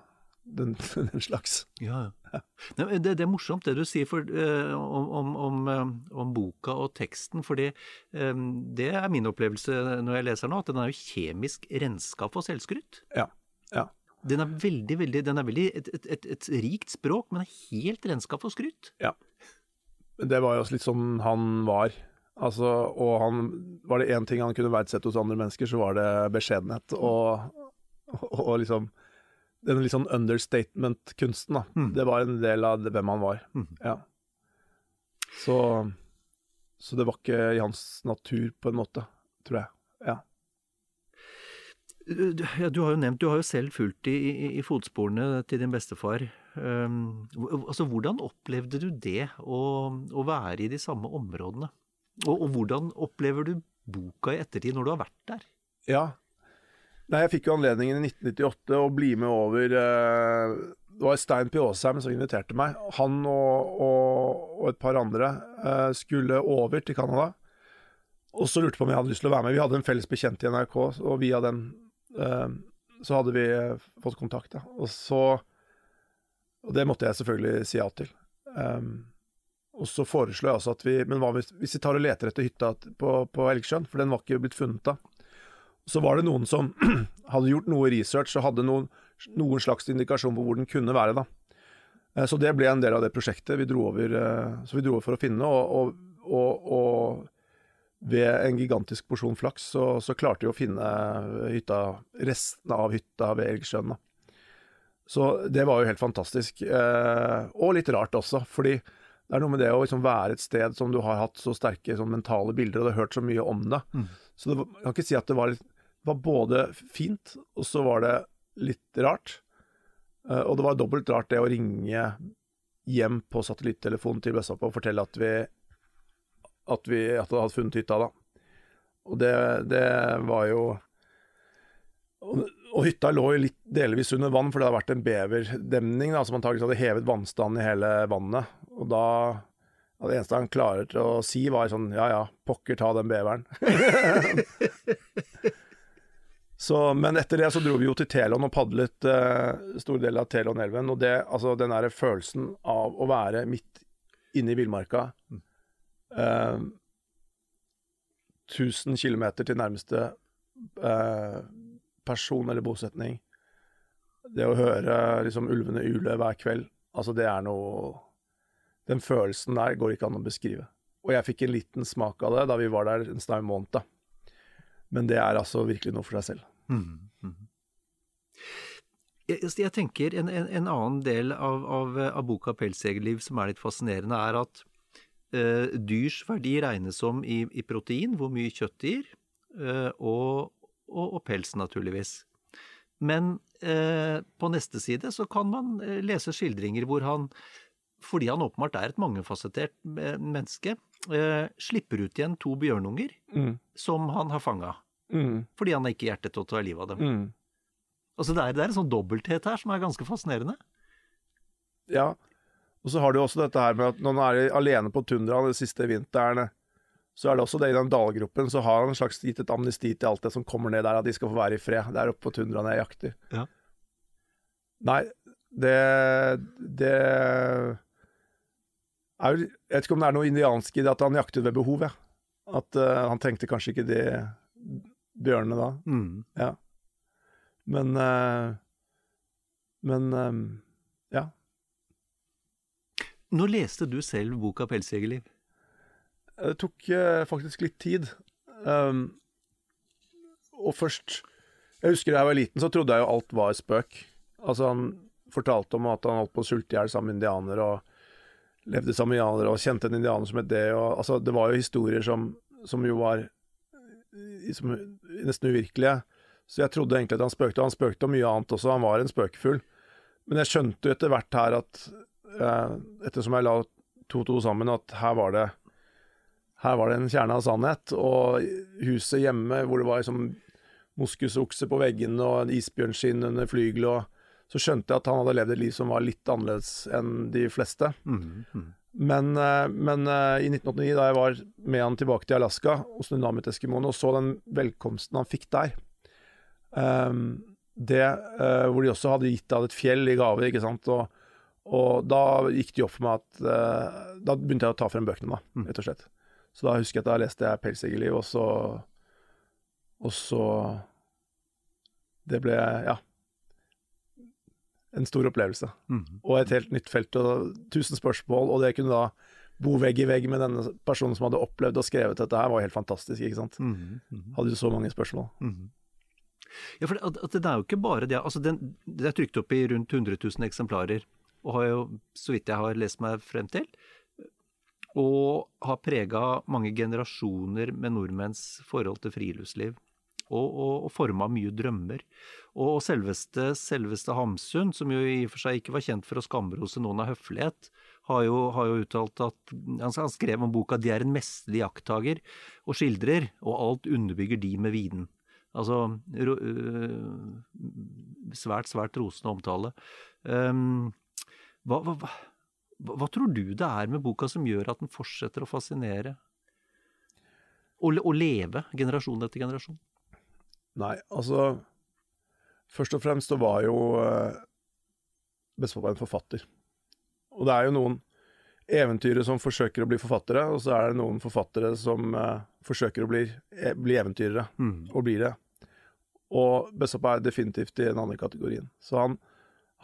den, den slags. Ja, ja. Det, det er morsomt det du sier for, eh, om, om, om, eh, om boka og teksten, for det, eh, det er min opplevelse når jeg leser nå, at den er jo kjemisk renskap for selvskryt. Ja. ja. Den er veldig, veldig, den er veldig et, et, et, et rikt språk, men er helt renskap for skryt. Ja. det var jo litt sånn han var. Altså, og han Var det én ting han kunne verdsette hos andre mennesker, så var det beskjedenhet og, og, og liksom Den litt sånn understatement-kunsten, da. Mm. Det var en del av det, hvem han var. Mm. Ja. Så Så det var ikke i hans natur, på en måte, tror jeg. Ja. Du, ja, du har jo nevnt, du har jo selv fulgt i, i, i fotsporene til din bestefar. Um, altså, hvordan opplevde du det, å, å være i de samme områdene? Og, og hvordan opplever du boka i ettertid, når du har vært der? Ja. Nei, jeg fikk jo anledningen i 1998 å bli med over eh, Det var Stein P. Aasheim som inviterte meg. Han og, og, og et par andre eh, skulle over til Canada. Og så lurte på om jeg hadde lyst til å være med. Vi hadde en felles bekjent i NRK, og via den eh, så hadde vi eh, fått kontakt. Da. Og så Og det måtte jeg selvfølgelig si ja til. Um, og så foreslo jeg også at vi Men hva hvis, hvis vi tar og leter etter hytta på, på Elgsjøen, for den var ikke blitt funnet da. Så var det noen som hadde gjort noe research og hadde noen, noen slags indikasjon på hvor den kunne være. da. Eh, Så det ble en del av det prosjektet. Vi dro over, eh, så vi dro over for å finne, og, og, og, og ved en gigantisk porsjon flaks så, så klarte vi å finne hytta, restene av hytta ved Elgsjøen. Så det var jo helt fantastisk. Eh, og litt rart også, fordi det er noe med det å liksom være et sted som du har hatt så sterke sånn, mentale bilder, og du har hørt så mye om det. Mm. Så det var, jeg kan ikke si at det var, litt, det var både fint, og så var det litt rart. Uh, og det var dobbelt rart det å ringe hjem på satellittelefonen til Bessappa og fortelle at vi at vi at hadde funnet hytta, da. Og det, det var jo og, og hytta lå litt delvis under vann, for det hadde vært en beverdemning da, som antakeligvis hadde hevet vannstanden i hele vannet. Og da og Det eneste han klarer til å si, var sånn Ja ja, pokker ta den beveren. så, men etter det så dro vi jo til Telon og padlet uh, store deler av Telonelven. Og det, altså den der følelsen av å være midt inne i villmarka uh, 1000 km til nærmeste eh, person eller bosetning. Det å høre liksom ulvene ule hver kveld, altså det er noe Den følelsen der går ikke an å beskrive. Og jeg fikk en liten smak av det da vi var der en snau måned. da. Men det er altså virkelig noe for seg selv. Jeg, jeg tenker en, en, en annen del av, av, av boka 'Pelsjegerliv' som er litt fascinerende, er at uh, dyrs verdi regnes som i, i protein, hvor mye kjøtt det gir, uh, og, og, og pels, naturligvis. Men eh, på neste side så kan man eh, lese skildringer hvor han, fordi han åpenbart er et mangefasettert eh, menneske, eh, slipper ut igjen to bjørnunger Mm. som han har fanga. Mm. Fordi han har ikke hjerte til å ta livet av dem. Mm. Altså det er, det er en sånn dobbelthet her som er ganske fascinerende. Ja. Og så har du også dette her med at når han er alene på tundraen de siste vintrene, så er det også det i den dalgruppen, så har han en slags gitt et amnesti til alt det som kommer ned der, at de skal få være i fred Det er oppe på tundraen jeg jakter. Ja. Nei, det Det er Jeg vet ikke om det er noe indiansk i det at han jaktet ved behov, jeg. At uh, han trengte kanskje ikke de bjørnene da. Mm. Ja. Men uh, Men um, ja. Når leste du selv boka 'Pelsjegerliv'? Det tok eh, faktisk litt tid. Um, og først Jeg husker da jeg var liten, så trodde jeg jo alt var spøk. Altså, han fortalte om at han holdt på å sulte i hjel sammen med indianere, og levde sammen med indianere, og kjente en indianer som het det, og altså, det var jo historier som, som jo var som, nesten uvirkelige. Så jeg trodde egentlig at han spøkte, og han spøkte om mye annet også, han var en spøkefugl. Men jeg skjønte jo etter hvert her at eh, ettersom jeg la to to sammen, at her var det her var det en kjerne av sannhet. Og huset hjemme hvor det var liksom moskusokse på veggene og en isbjørnskinn under flygelet, så skjønte jeg at han hadde levd et liv som var litt annerledes enn de fleste. Mm. -hmm. Men, eh, men eh, i 1989, da jeg var med han tilbake til Alaska hos Nunamit-eskimoene og så den velkomsten han fikk der um, det, uh, Hvor de også hadde gitt av et fjell i gave, ikke sant. Og, og da gikk det opp for meg at uh, Da begynte jeg å ta frem bøkene, da, rett og slett. Så da husker jeg at da leste jeg 'Pelsjegerliv', og så Og så Det ble, ja En stor opplevelse. Mm. Og et helt nytt felt og tusen spørsmål, og det kunne da bo vegg i vegg med denne personen som hadde opplevd og skrevet dette her, var helt fantastisk, ikke sant. Mm. Mm. Hadde jo så mange spørsmål. Mhm. Ja, for det, at det er jo ikke bare det. altså den, Det er trykt opp i rundt 100 000 eksemplarer, og har jo, så vidt jeg har lest meg frem til, og har prega mange generasjoner med nordmenns forhold til friluftsliv. Og, og, og forma mye drømmer. Og selveste, selveste Hamsun, som jo i og for seg ikke var kjent for å skamrose noen av høflighet, har jo, har jo uttalt at han, han skrev om boka 'De er en mesterlig jakttager', og skildrer, og alt underbygger de med viden. Altså ro, øh, svært, svært rosende omtale. Um, hva, hva, hva, tror du det er med boka som gjør at den fortsetter å fascinere? Og, og leve generasjon etter generasjon? Nei, altså Først og fremst så var jo eh, bestefar en forfatter. Og det er jo noen eventyrere som forsøker å bli forfattere, og så er det noen forfattere som eh, forsøker å bli, eh, bli eventyrere, Mm. og blir det. Og bestefar er definitivt i den andre kategorien. Så han,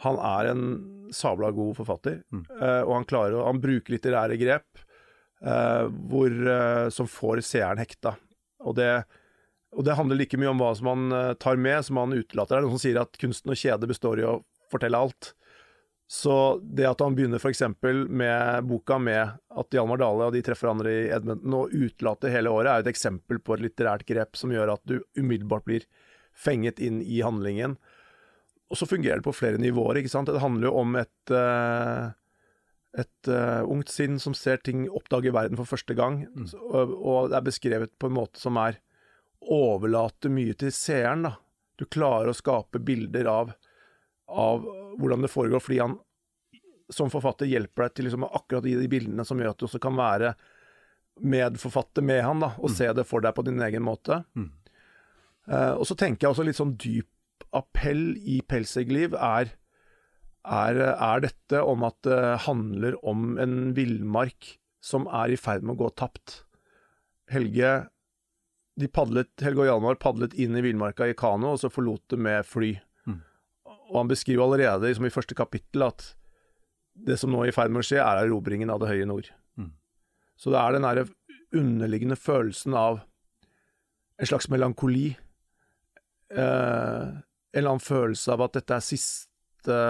han er en sabla god forfatter, Mm. uh, og han klarer Han bruker litterære grep uh, hvor, uh, som får seeren hekta. Og det, og det handler like mye om hva som han tar med, som han utelater. Det er noen som sier at kunsten og kjede består i å fortelle alt. Så det at han begynner f.eks. med boka med at Hjalmar Dale og de treffer hverandre i Edmonton og utelater hele året, er et eksempel på et litterært grep som gjør at du umiddelbart blir fenget inn i handlingen. Og så fungerer det på flere nivåer, ikke sant. Det handler jo om et eh, et eh, ungt sinn som ser ting, oppdager verden for første gang. Mm. Og, det er beskrevet på en måte som er overlater mye til seeren, da. Du klarer å skape bilder av, av hvordan det foregår, fordi han som forfatter hjelper deg til liksom akkurat i de bildene som gjør at du også kan være medforfatter med han, da, og se det for deg på din egen måte. Mm. Uh, og så tenker jeg også litt sånn dyp appell i Pelsegliv er, er, er dette om at det handler om en villmark som er i ferd med å gå tapt. Helge, de padlet, Helge og Hjalmar padlet inn i villmarka i kano, og så forlot det med fly. Mm. Og han beskriver allerede liksom i første kapittel at det som nå er i ferd med å skje, er erobringen av det høye nord. Mm. Så det er den derre underliggende følelsen av en slags melankoli. Eh, en eller annen følelse av at dette er siste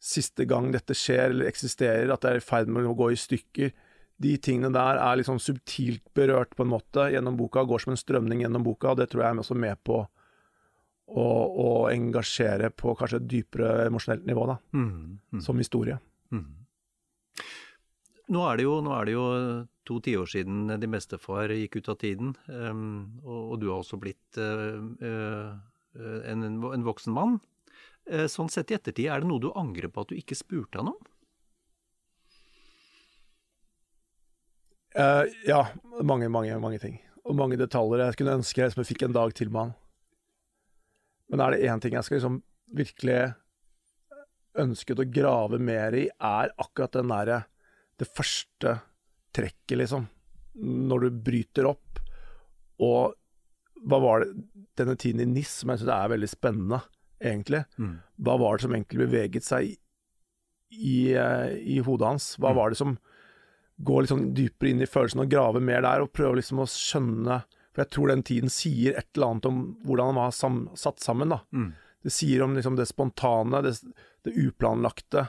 Siste gang dette skjer eller eksisterer, at det er i ferd med å gå i stykker. De tingene der er liksom subtilt berørt på en måte gjennom boka, går som en strømning gjennom boka, og det tror jeg er også med på å, å engasjere på kanskje et dypere emosjonelt nivå, da, Mm, mm, som historie. mm. Nå er, det jo, nå er det jo to tiår siden Din bestefar gikk ut av tiden, um, og, og du har også blitt uh, uh, en, en voksen mann. Uh, sånn sett i ettertid, er det noe du angrer på at du ikke spurte han om? Uh, ja, mange, mange, mange ting. Og mange detaljer. Jeg kunne ønske jeg liksom fikk en dag til med han. Men er det én ting jeg skal liksom virkelig ønsket å grave mer i, er akkurat den derre Det første trekket, liksom. Når du bryter opp. Og hva var det Denne tiden i NIS, som jeg syns er veldig spennende, egentlig. Mm. Hva var det som egentlig beveget seg i, i, eh, i hodet hans? Hva Mm. var det som går liksom dypere inn i følelsen og grave mer der, og prøve liksom å skjønne For jeg tror den tiden sier et eller annet om hvordan han var sam, satt sammen. da. Mm. Det sier om liksom det spontane, det, det uplanlagte.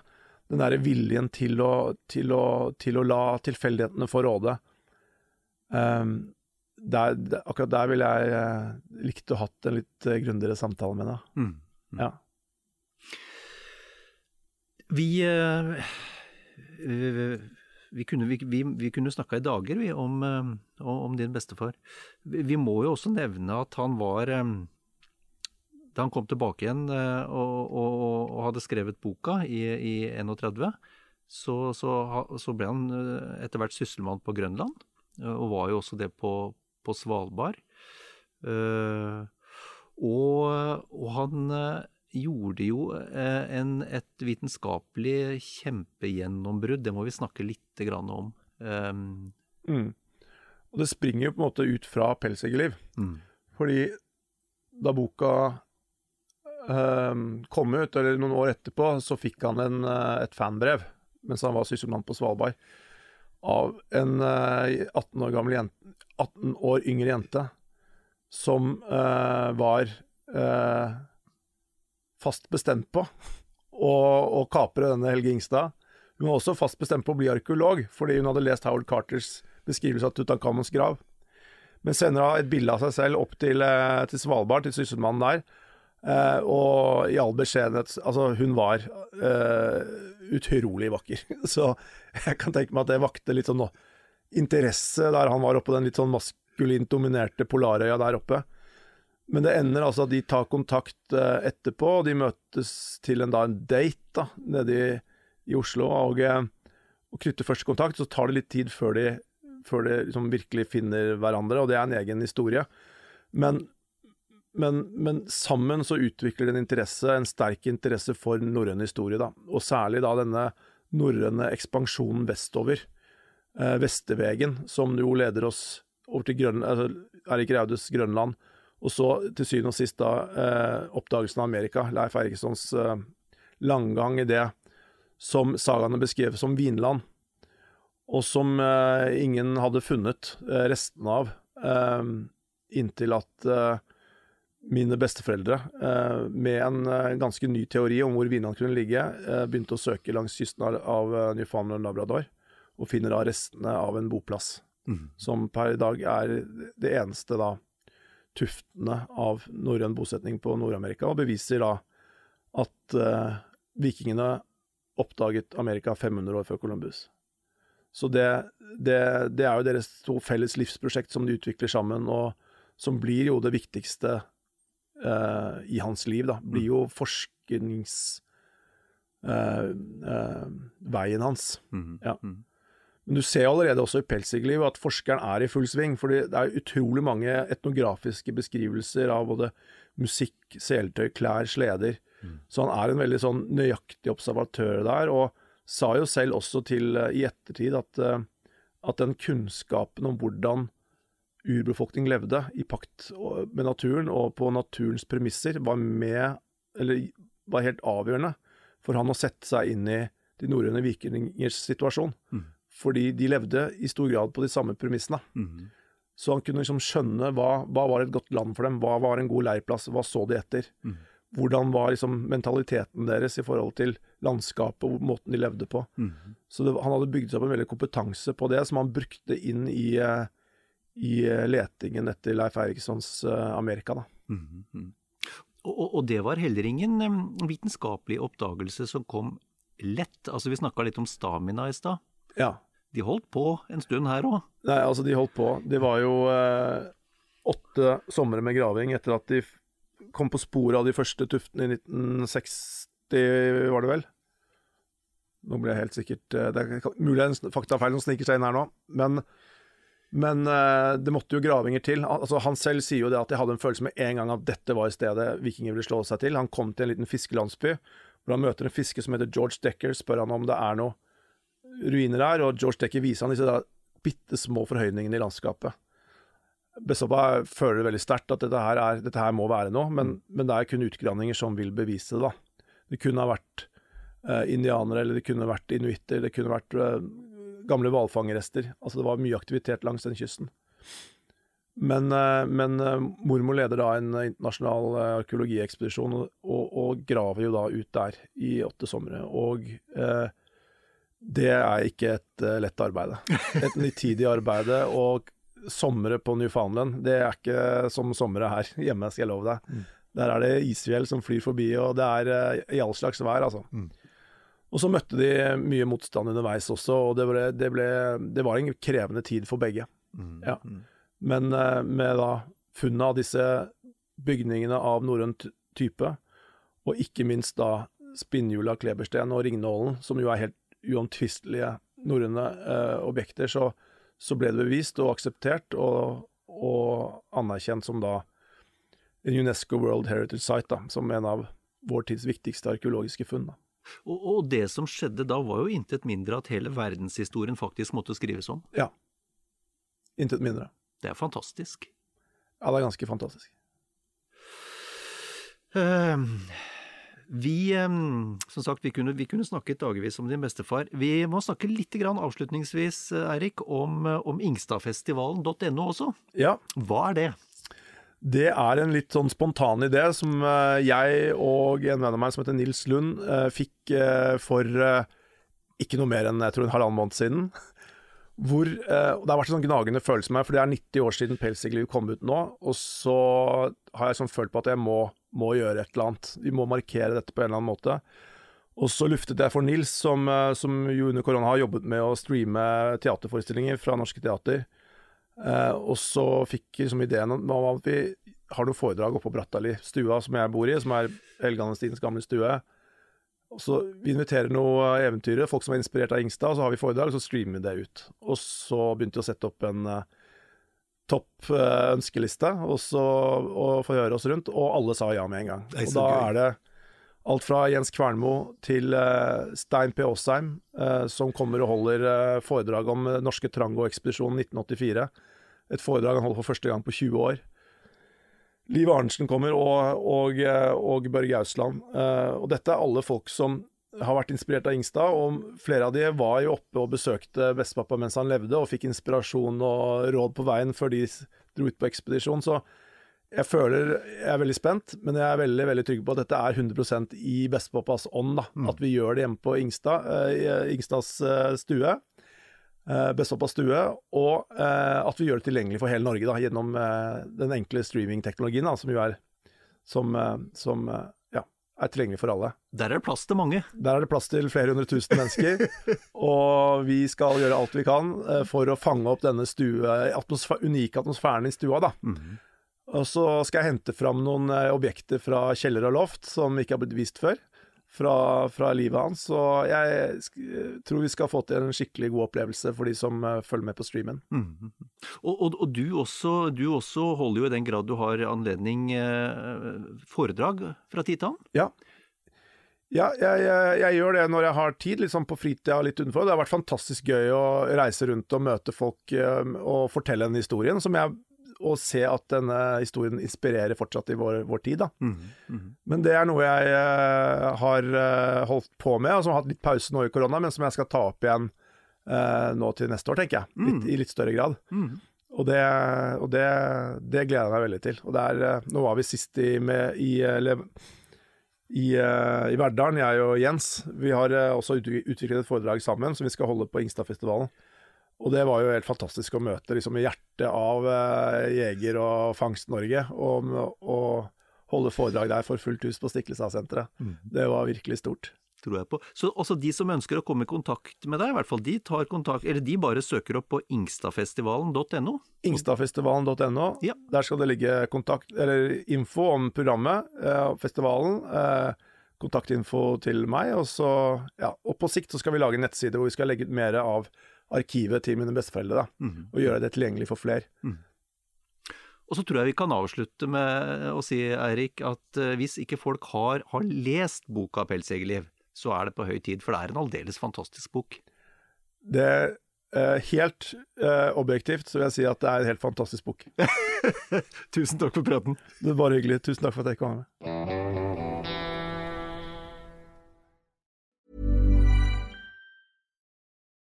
Den derre viljen til å, til, å, til å la tilfeldighetene få råde. Um, der, der, akkurat der ville jeg eh, likt å hatt en litt eh, grundigere samtale med deg. Mm. Ja. Vi, eh, vi, vi kunne, vi, vi, kunne snakka i dager vi, om, eh, om din bestefar. Vi, vi må jo også nevne at han var eh, Da han kom tilbake igjen eh, og, og, og hadde skrevet boka i, i 31, så, så, så ble han etter hvert sysselmann på Grønland, og var jo også det på, på Svalbard. Uh, og, og han uh, gjorde jo uh, en, et vitenskapelig kjempegjennombrudd, det må vi snakke litt grann om. Um, Mm. Og det springer jo på en måte ut fra Pelsjegerliv. mm, Fordi da boka kom ut, eller noen år etterpå, så fikk han en, et fanbrev mens han var sysselmann på Svalbard, av en eh, 18 år gammel jente, 18 år yngre jente som eh, var eh, fast bestemt på å, å kapre denne Helge Ingstad. Hun var også fast bestemt på å bli arkeolog, fordi hun hadde lest Howard Carters beskrivelse av Tutankhamons grav. Men sender da et bilde av seg selv opp til, eh, til Svalbard, til sysselmannen der. Eh, og i all beskjedenhet Altså, hun var eh, utrolig vakker. Så jeg kan tenke meg at det vakte litt sånn interesse der han var oppe den litt sånn maskulint dominerte Polarøya der oppe. Men det ender altså at de tar kontakt eh, etterpå, og de møtes til en, da, en date da, nede i, i Oslo. Og, og knytter første kontakt, så tar det litt tid før de, før de liksom virkelig finner hverandre, og det er en egen historie. Men, men, men sammen så utvikler det en interesse, en sterk interesse for norrøn historie, da. Og særlig da denne norrøne ekspansjonen vestover. Eh, Vestervegen, som jo leder oss over til Grønland, altså Erik Raudes Grønland. Og så til syvende og sist da eh, oppdagelsen av Amerika. Leif Erikssons eh, langgang i det som sagaene beskrev som vinland, og som eh, ingen hadde funnet eh, restene av eh, inntil at eh, mine besteforeldre, eh, med en eh, ganske ny teori om hvor Vinland kunne ligge, eh, begynte å søke langs kysten av, Newfoundland og Labrador, og finner da restene av en boplass, mm, som per i dag er det eneste da tuftene av norrøn bosetning på Nord-Amerika, og beviser da at eh, vikingene oppdaget Amerika 500 år før Columbus. Så det, det, det er jo deres to felles livsprosjekt som de utvikler sammen, og som blir jo det viktigste eh, i hans liv, da. Blir jo forskningsveien hans. mm, Ja. mm. Men du ser allerede også i Pelsjegerliv at forskeren er i full sving, fordi det er utrolig mange etnografiske beskrivelser av både musikk, seletøy, klær, sleder. Så han er en veldig sånn nøyaktig observatør der, og sa jo selv også til eh, i ettertid at, eh, at den kunnskapen om hvordan urbefolkning levde i pakt med naturen og på naturens premisser, var med, eller var helt avgjørende for han å sette seg inn i de norrøne vikingers situasjon. Fordi de levde i stor grad på de samme premissene. Så han kunne liksom skjønne hva, hva var et godt land for dem, hva var en god leirplass, hva så de etter. Hvordan var liksom mentaliteten deres i forhold til landskapet og måten de levde på. Så det, han hadde bygd seg opp en veldig kompetanse på det, som han brukte inn i, eh, i eh, letingen etter Leif Erikssons eh, Amerika. da. Og, og- og det var heller ingen vitenskapelig oppdagelse som kom lett. Altså Vi snakka litt om stamina i stad. Ja. De holdt på en stund her òg. Nei, altså de holdt på. Det var jo eh, åtte somre med graving etter at de kom på sporet av de første tuftene i 1960, var det vel? Nå ble jeg helt sikkert eh, Det er mulig det er en faktafeil som sniker seg inn her nå, men, men uh, det måtte jo gravinger til. Altså, han selv sier jo det at jeg hadde en følelse med en gang at dette var stedet vikinger ville slå seg til. Han kom til en liten fiskelandsby hvor han møter en fisker som heter George Decker, spør han om det er noen ruiner her, og George Decker viser han disse da bitte små forhøyningene i landskapet. Besoppa føler veldig sterkt at dette her, er, dette her må være noe, men, men det er kun utgravninger som vil bevise det. da. Det kunne ha vært uh, indianere, eller det kunne vært inuitter, det kunne vært eh, gamle hvalfangerrester. Altså det var mye aktivitet langs den kysten. Men, eh, men eh, mormor leder da en internasjonal eh, arkeologiekspedisjon, og, og, graver jo da ut der i åtte somre. Og eh, det er ikke et lett arbeid. Et nitidig arbeid. Og somre på Newfoundland, det er ikke som somre her hjemme, skal jeg love deg. Der er det isfjell som flyr forbi, og det er i all slags vær, altså. Og så møtte de mye motstand underveis også, og det, ble, det, ble, det var en krevende tid for begge. Ja. Men eh, med da funnet av disse bygningene av norrøn type, og ikke minst da spinnhjula klebersten og ringnålen, som jo er helt uomtvistelige norrøne eh, objekter, så, så ble det bevist og akseptert og, og anerkjent som da en UNESCO World Heritage Site, da, som en av vår tids viktigste arkeologiske funn. Da. Og, og det som skjedde da, var jo intet mindre at hele verdenshistorien faktisk måtte skrives om. Ja. Intet mindre. Det er fantastisk. Ja, det er ganske fantastisk. Uh, vi, um, som sagt, vi kunne, vi kunne snakket dagevis om din bestefar. Vi må snakke litt grann avslutningsvis, Erik, Eirik, om, eh, om ingstadfestivalen.no også. Ja, Hva er det? Det er en litt sånn spontan idé som eh, jeg og en venn av meg som heter Nils Lund eh, fikk eh, for ikke noe mer enn jeg tror en halvannen måned siden. Hvor, Det har vært en sånn gnagende følelse med meg, for det er 90 år siden Pelsdyrliv kom ut nå. Og så har jeg sånn følt på at jeg må, må gjøre et eller annet. Vi må markere dette på en eller annen måte. Og så luftet jeg for Nils, som, som jo under korona har jobbet med å streame teaterforestillinger fra norske teater. Eh, og så fikk liksom ideen om at vi har noen foredrag oppe på Brattali, stua som jeg bor i, som er Helge Anestins gamle stue. Og så Vi inviterer noen eventyrere, folk som er inspirert av Ingstad, og så har vi foredrag, og så streamer vi det ut. Og så begynte vi å sette opp en uh, topp uh, ønskeliste, og så og få høre oss rundt, og alle sa ja med en gang. og da gøy. er det alt fra Jens Kvernmo til eh, Stein P. Aasheim, eh, som kommer og holder eh, foredrag om norske Trango-ekspedisjonen 1984. Et foredrag han holder for første gang på 20 år. Liv Arntzen kommer, og, og, og Børge Ausland. Og dette er alle folk som har vært inspirert av Ingstad, og flere av de var jo oppe og besøkte bestepappa mens han levde, og fikk inspirasjon og råd på veien før de dro ut på ekspedisjon. Så jeg føler Jeg er veldig spent, men jeg er veldig veldig trygg på at dette er 100% i bestepappas ånd. da, At vi gjør det hjemme på Ingstad, eh, Ingstads eh, stue. Eh, bestepappas stue, og eh, at vi gjør det tilgjengelig for hele Norge da, gjennom eh, den enkle streamingteknologien, som jo er som, eh, som eh, ja, er tilgjengelig for alle. Der er det plass til mange. Der er det plass til flere hundre tusen mennesker, og vi skal gjøre alt vi kan eh, for å fange opp denne stue, atmosfæ unike atmosfæren i stua. da. Og så skal jeg hente fram noen eh, objekter fra kjeller og loft som ikke har blitt vist før. Fra, fra livet hans. Så jeg sk tror vi skal få til en skikkelig god opplevelse for de som eh, følger med på streamen. Og, og, og du, også, du også holder jo i den grad du har anledning eh, foredrag fra tid til annen. Ja. Ja, jeg, jeg, jeg gjør det når jeg har tid, sånn på fritida og litt utenfor. Det har vært fantastisk gøy å reise rundt og møte folk eh, og fortelle den historien, som jeg og se at denne historien inspirerer fortsatt i vår, vår tid. da. Mm mhm. Men det er noe jeg uh, har uh, holdt på med, og som har hatt litt pause nå i korona, men som jeg skal ta opp igjen uh, nå til neste år, tenker jeg. Litt, I litt større grad. Mm. Og, det, og det, det gleder jeg meg veldig til. Og det er, nå var vi sist i, med, i, eller, i, i Verdalen, jeg og Jens. Vi har også utviklet et foredrag sammen som vi skal holde på Ingstadfestivalen. Og det var jo helt fantastisk å møte liksom, i hjertet av eh, Jeger- og Fangst-Norge. Og, og holde foredrag der for fullt hus på Stiklestad-senteret. Det var virkelig stort. tror jeg på. Så også de som ønsker å komme i kontakt med deg, i hvert fall, de tar kontakt, eller de bare søker opp på ingstadfestivalen.no. Ingstadfestivalen.no. Ja. Der skal det ligge kontakt, eller info om programmet, eh, festivalen. Eh, kontaktinfo til meg. Og, så, ja, og på sikt så skal vi lage en nettside hvor vi skal legge ut mer av arkivet til mine besteforeldre. Da, Mhm. og gjøre det tilgjengelig for flere. Og så tror jeg vi kan avslutte med å si, Eirik, at eh, hvis ikke folk har, har lest boka 'Pelsjegerliv', så er det på høy tid, for det er en aldeles fantastisk bok. Det er eh, helt eh, objektivt så vil jeg si at det er en helt fantastisk bok. Tusen takk for praten. Det var hyggelig. Tusen takk for at jeg kom med.